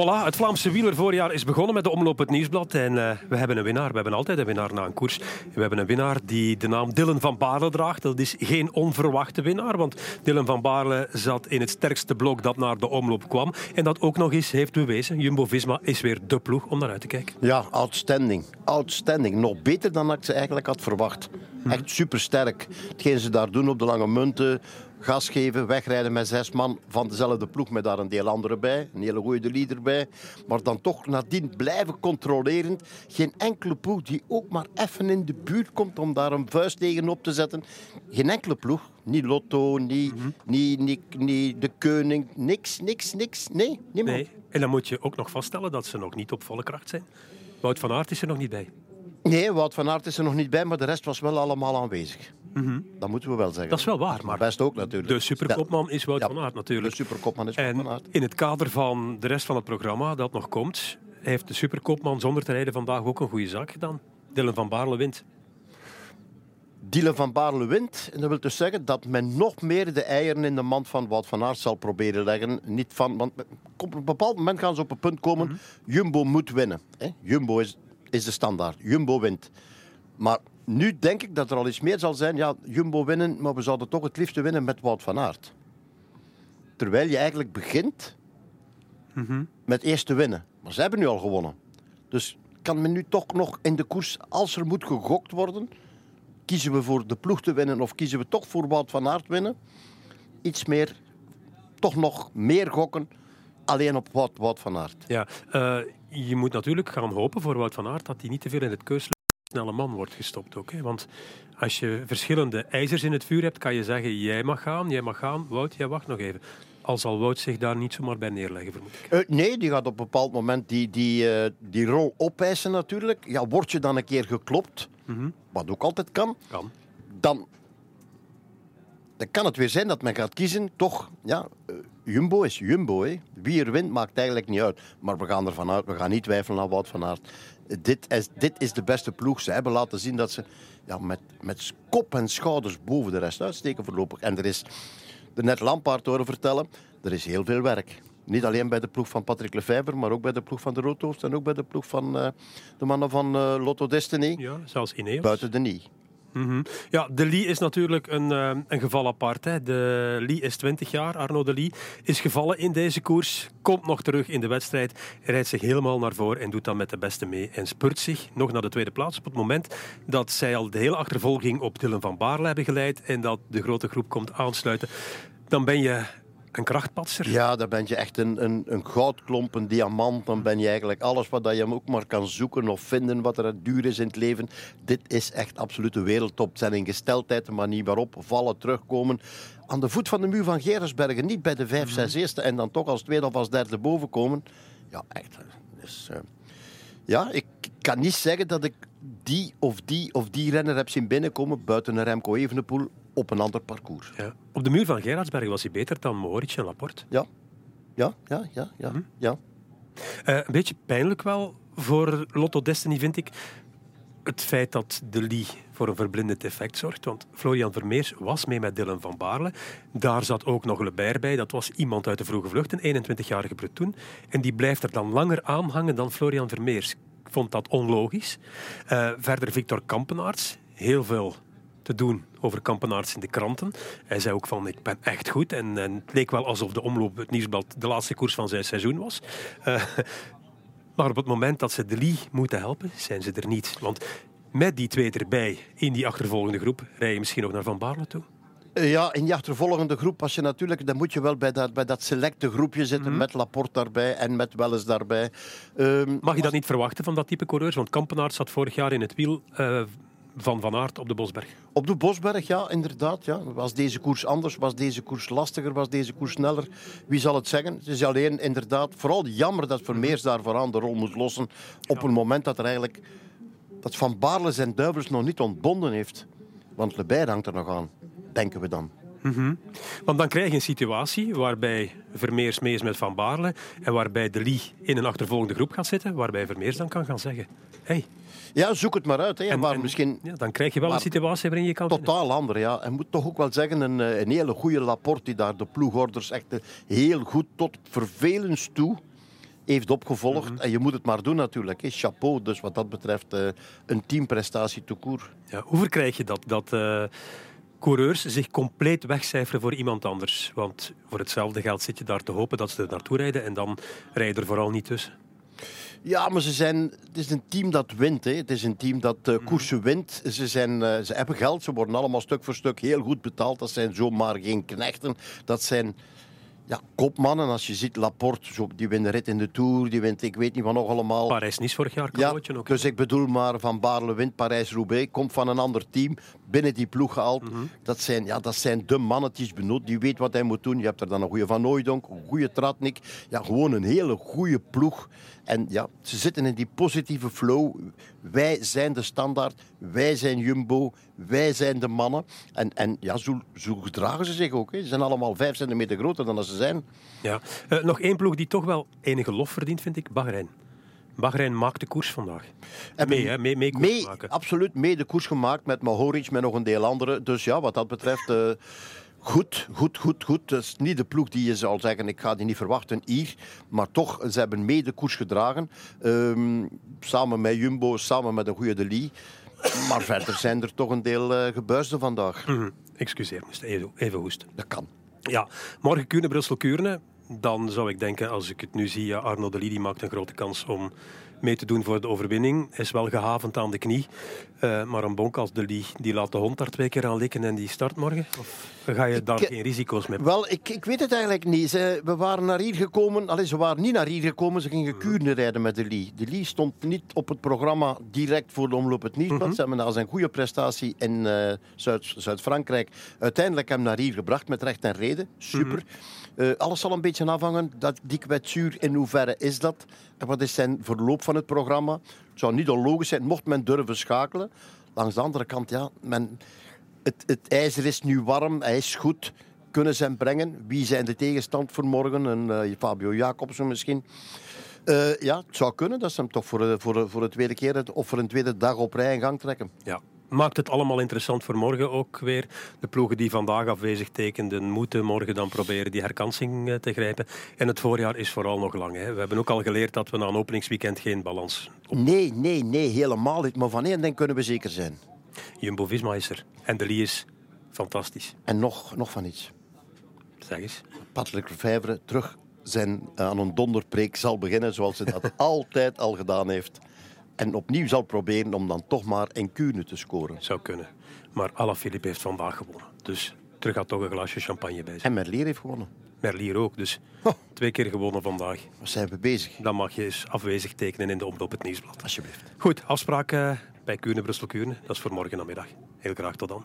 Voilà, het Vlaamse wielervoorjaar is begonnen met de omloop het nieuwsblad. En uh, we hebben een winnaar. We hebben altijd een winnaar na een koers. We hebben een winnaar die de naam Dylan van Baarle draagt. Dat is geen onverwachte winnaar, want Dylan van Baarle zat in het sterkste blok dat naar de omloop kwam. En dat ook nog eens heeft bewezen. Jumbo-Visma is weer de ploeg om naar uit te kijken. Ja, outstanding. Outstanding. Nog beter dan ik ze eigenlijk had verwacht. Echt supersterk. Hetgeen ze daar doen op de lange munten gas geven, wegrijden met zes man van dezelfde ploeg met daar een deel andere bij, een hele goede leader bij, maar dan toch nadien blijven controleren. Geen enkele ploeg die ook maar even in de buurt komt om daar een vuist tegen op te zetten. Geen enkele ploeg, niet Lotto, niet, mm niet, niet, niet, de Koning, niks, niks, niks. Nee, niemand. Nee. En dan moet je ook nog vaststellen dat ze nog niet op volle kracht zijn. Wout van Aert is er nog niet bij. Nee, Wout van Aert is er nog niet bij, maar de rest was wel allemaal aanwezig. Mhm. Dat moeten we wel zeggen. Dat is wel waar. Maar best ook natuurlijk. De superkopman is Wout van Aert natuurlijk. De superkopman is Wout van Aert. in het kader van de rest van het programma dat nog komt, heeft de superkopman zonder te rijden vandaag ook een goede zaak gedaan. Dylan van Baarle wint. Dylan van Baarle wint. En dat wil dus zeggen dat men nog meer de eieren in de mand van Wout van Aert zal proberen leggen. Niet van, want op een bepaald moment gaan ze op een punt komen. Mhm. Jumbo moet winnen. Jumbo is, is de standaard. Jumbo wint. Maar nu denk ik dat er al iets meer zal zijn. Ja, Jumbo winnen, maar we zouden toch het liefste winnen met Wout van Aert. Terwijl je eigenlijk begint mhm. met eerst te winnen. Maar ze hebben nu al gewonnen. Dus kan men nu toch nog in de koers, als er moet gegokt worden, kiezen we voor de ploeg te winnen of kiezen we toch voor Wout van Aert winnen? Iets meer, toch nog meer gokken alleen op Wout, Wout van Aert. Ja, uh, je moet natuurlijk gaan hopen voor Wout van Aert dat hij niet te veel in het keus snelle man wordt gestopt ook. Hè? Want als je verschillende ijzers in het vuur hebt, kan je zeggen, jij mag gaan, jij mag gaan. Wout, jij wacht nog even. Al zal Wout zich daar niet zomaar bij neerleggen, vermoed ik. Uh, nee, die gaat op een bepaald moment die, die, uh, die rol opeisen natuurlijk. Ja, word je dan een keer geklopt, mm wat ook altijd kan, kan. Dan, dan kan het weer zijn dat men gaat kiezen, toch, ja, uh, Jumbo is Jumbo. Hè. Wie er wint maakt eigenlijk niet uit. Maar we gaan ervan uit, we gaan niet twijfelen aan Wout van Aert dit is, dit is de beste ploeg. Ze hebben laten zien dat ze ja, met, met kop en schouders boven de rest uitsteken voorlopig. En er is, de net Lampaard horen vertellen, er is heel veel werk. Niet alleen bij de ploeg van Patrick Lefevre, maar ook bij de ploeg van de Roodhoofd en ook bij de ploeg van uh, de mannen van uh, Lotto Destiny. Ja, zelfs Ineos. Buiten de nie. Mhm. Ja, de Lee is natuurlijk een, uh, een geval apart. Hè. De Lee is 20 jaar, Arno de Lee is gevallen in deze koers, komt nog terug in de wedstrijd, rijdt zich helemaal naar voren en doet dan met de beste mee en spurt zich nog naar de tweede plaats op het moment dat zij al de hele achtervolging op Dylan van Baarle hebben geleid en dat de grote groep komt aansluiten. Dan ben je een krachtpatser? Ja, dan ben je echt een, een, een goudklomp, een diamant. Dan ben je eigenlijk alles wat je ook maar kan zoeken of vinden wat er duur is in het leven. Dit is echt absolute wereldtop. Zijn in gesteldheid, de manier waarop vallen, terugkomen. Aan de voet van de muur van Gerersbergen, niet bij de vijf, zes mhm. eerste en dan toch als tweede of als derde boven komen. Ja, echt. Dus, uh, ja, ik kan niet zeggen dat ik die of die of die renner heb zien binnenkomen buiten een Remco Evenepoel op een ander parcours. Ja. Op de muur van Gerardsberg was hij beter dan Mohoric en Laporte. Ja, ja, ja, ja. ja, hm? ja. Uh, een beetje pijnlijk wel voor Lotto Destiny, vind ik. Het feit dat de Lee voor een verblindend effect zorgt. Want Florian Vermeers was mee met Dylan van Baarle. Daar zat ook nog Lebert bij. Dat was iemand uit de vroege vlucht, een 21-jarige Breton. En die blijft er dan langer aan hangen dan Florian Vermeers. Ik vond dat onlogisch. Uh, verder Victor Kampenaerts. Heel veel te doen over Kampenaerts in de kranten. Hij zei ook van, ik ben echt goed. En, en het leek wel alsof de omloop, het nieuwsblad, de laatste koers van zijn seizoen was. Uh, maar op het moment dat ze de Lee moeten helpen, zijn ze er niet. Want met die twee erbij in die achtervolgende groep, rij je misschien nog naar Van Baarle toe? Eh, ja, in die achtervolgende groep, als je natuurlijk, dan moet je wel bij dat, bij dat selecte groepje zitten mm met Laporte daarbij en met Welles daarbij. Um, Mag je dat niet verwachten van dat type coureurs? Want Kampenaert zat vorig jaar in het wiel uh, van Van Aert op de Bosberg. Op de Bosberg, ja, inderdaad. Ja. Was deze koers anders? Was deze koers lastiger? Was deze koers sneller? Wie zal het zeggen? Het is alleen inderdaad vooral jammer dat Vermeers daar vooraan de rol moet lossen op een moment dat er eigenlijk dat Van Baarle zijn duivels nog niet ontbonden heeft. Want Lebert hangt er nog aan, denken we dan. Mm Want dan krijg je een situatie waarbij Vermeers mee is met Van Baarle en waarbij De Lee in een achtervolgende groep gaat zitten, waarbij Vermeers dan kan gaan zeggen hey, ja, zoek het maar uit. Hè. En, waar misschien, ja, dan krijg je wel een situatie waarin je kan... Totaal ander, ja. En moet toch ook wel zeggen, een, eh, een hele goede Laporte die daar de ploegorders echt eh, heel goed tot vervelens toe heeft opgevolgd. En je moet het maar doen natuurlijk. Hè. Chapeau, dus wat dat betreft eh, een teamprestatie court. Ja, hoe verkrijg je dat? dat coureurs zich compleet wegcijferen voor iemand anders. Want voor hetzelfde geld zit je daar te hopen dat ze er naartoe rijden en dan rij je er vooral niet tussen. Ja, maar ze zijn, het is een team dat wint. Hè. Het is een team dat uh, koersen wint. Ze, zijn, uh, ze hebben geld, ze worden allemaal stuk voor stuk heel goed betaald. Dat zijn zomaar geen knechten. Dat zijn ja, kopmannen. Als je ziet, Laporte, zo, die wint de rit in de Tour, die wint ik weet niet wat nog allemaal. Parijs-Nice vorig jaar, ja, ook. Dus ik bedoel maar, Van Baarle wint Parijs-Roubaix, komt van een ander team, binnen die ploeg gehaald. Mm -hmm. dat, zijn, ja, dat zijn de mannetjes benoemd, die weet wat hij moet doen. Je hebt er dan een goede Van Nooydonk, een goede Tratnik. Ja, gewoon een hele goede ploeg. En ja, ze zitten in die positieve flow. Wij zijn de standaard, wij zijn Jumbo, wij zijn de mannen. En, en ja, zo, zo gedragen ze zich ook. Hè. Ze zijn allemaal vijf centimeter groter dan dat ze zijn. Ja. Uh, nog één ploeg die toch wel enige lof verdient, vind ik, Bahrein. Bahrein maakt de koers vandaag. En mee, hè? Mee, mee, koers mee maken. Absoluut, mee de koers gemaakt met Mohoric, met nog een deel anderen. Dus ja, wat dat betreft... Uh, Goed, goed, goed, goed. Dat is niet de ploeg die je zal zeggen, ik ga die niet verwachten hier. Maar toch, ze hebben mee de koers gedragen. Um, samen met Jumbo, samen met een goede De Lee. Maar verder zijn er toch een deel uh, gebuisden vandaag. Mm -hmm. Excuseer, moest even, even hoesten. Dat kan. Ja, morgen Kuurne, Brussel, Kuurne. Dan zou ik denken, als ik het nu zie, Arno De Lee die maakt een grote kans om mee te doen voor de overwinning. Is wel gehavend aan de knie. Uh, maar een bonk als De Lee, die laat de hond daar twee keer aan likken en die start morgen? Of ga je daar ik, geen risico's mee? Wel, ik, ik weet het eigenlijk niet. Ze, we waren naar hier gekomen. Allee, ze waren niet naar hier gekomen. Ze gingen Kuurne rijden met De Lee. De Lee stond niet op het programma direct voor de omloop het. Mm -hmm. Ze hebben na zijn goede prestatie in uh, Zuid-Frankrijk uiteindelijk hem naar hier gebracht met recht en reden. Super. Mm -hmm. uh, alles zal een beetje afhangen. Dat die kwetsuur, in hoeverre is dat? En wat is zijn verloop van het programma? Het zou niet onlogisch zijn, mocht men durven schakelen. Langs de andere kant, ja, men, het, het ijzer is nu warm, hij is goed. Kunnen ze hem brengen? Wie zijn de tegenstand voor morgen? Een, uh, Fabio Jacobsen misschien. Uh, ja, het zou kunnen dat ze hem toch voor, de, voor, voor de tweede keer of voor een tweede dag op rij in gang trekken. Ja, maakt het allemaal interessant voor morgen ook weer. De ploegen die vandaag afwezig tekenden, moeten morgen dan proberen die herkansing te grijpen. En het voorjaar is vooral nog lang. Hè. We hebben ook al geleerd dat we na een openingsweekend geen balans op... Nee, nee, nee, helemaal niet. Maar van één ding kunnen we zeker zijn. Jumbo-Visma is er. En de Lee is fantastisch. En nog, nog van iets. Zeg eens. Patrick Lefevre terug zijn, uh, aan een donderpreek zal beginnen zoals hij dat altijd al gedaan heeft. En opnieuw zal proberen om dan toch maar een Kuurne te scoren. Zou kunnen. Maar Alaphilippe heeft vandaag gewonnen. Dus terug gaat toch een glaasje champagne bij zijn. En Merlier heeft gewonnen. Merlier ook. Dus oh. twee keer gewonnen vandaag. Wat zijn we bezig? Dan mag je eens afwezig tekenen in de omloop het nieuwsblad. Alsjeblieft. Goed, afspraak uh, bij Kuurne, Brussel Kuurne. Dat is voor morgen namiddag. Heel graag tot dan.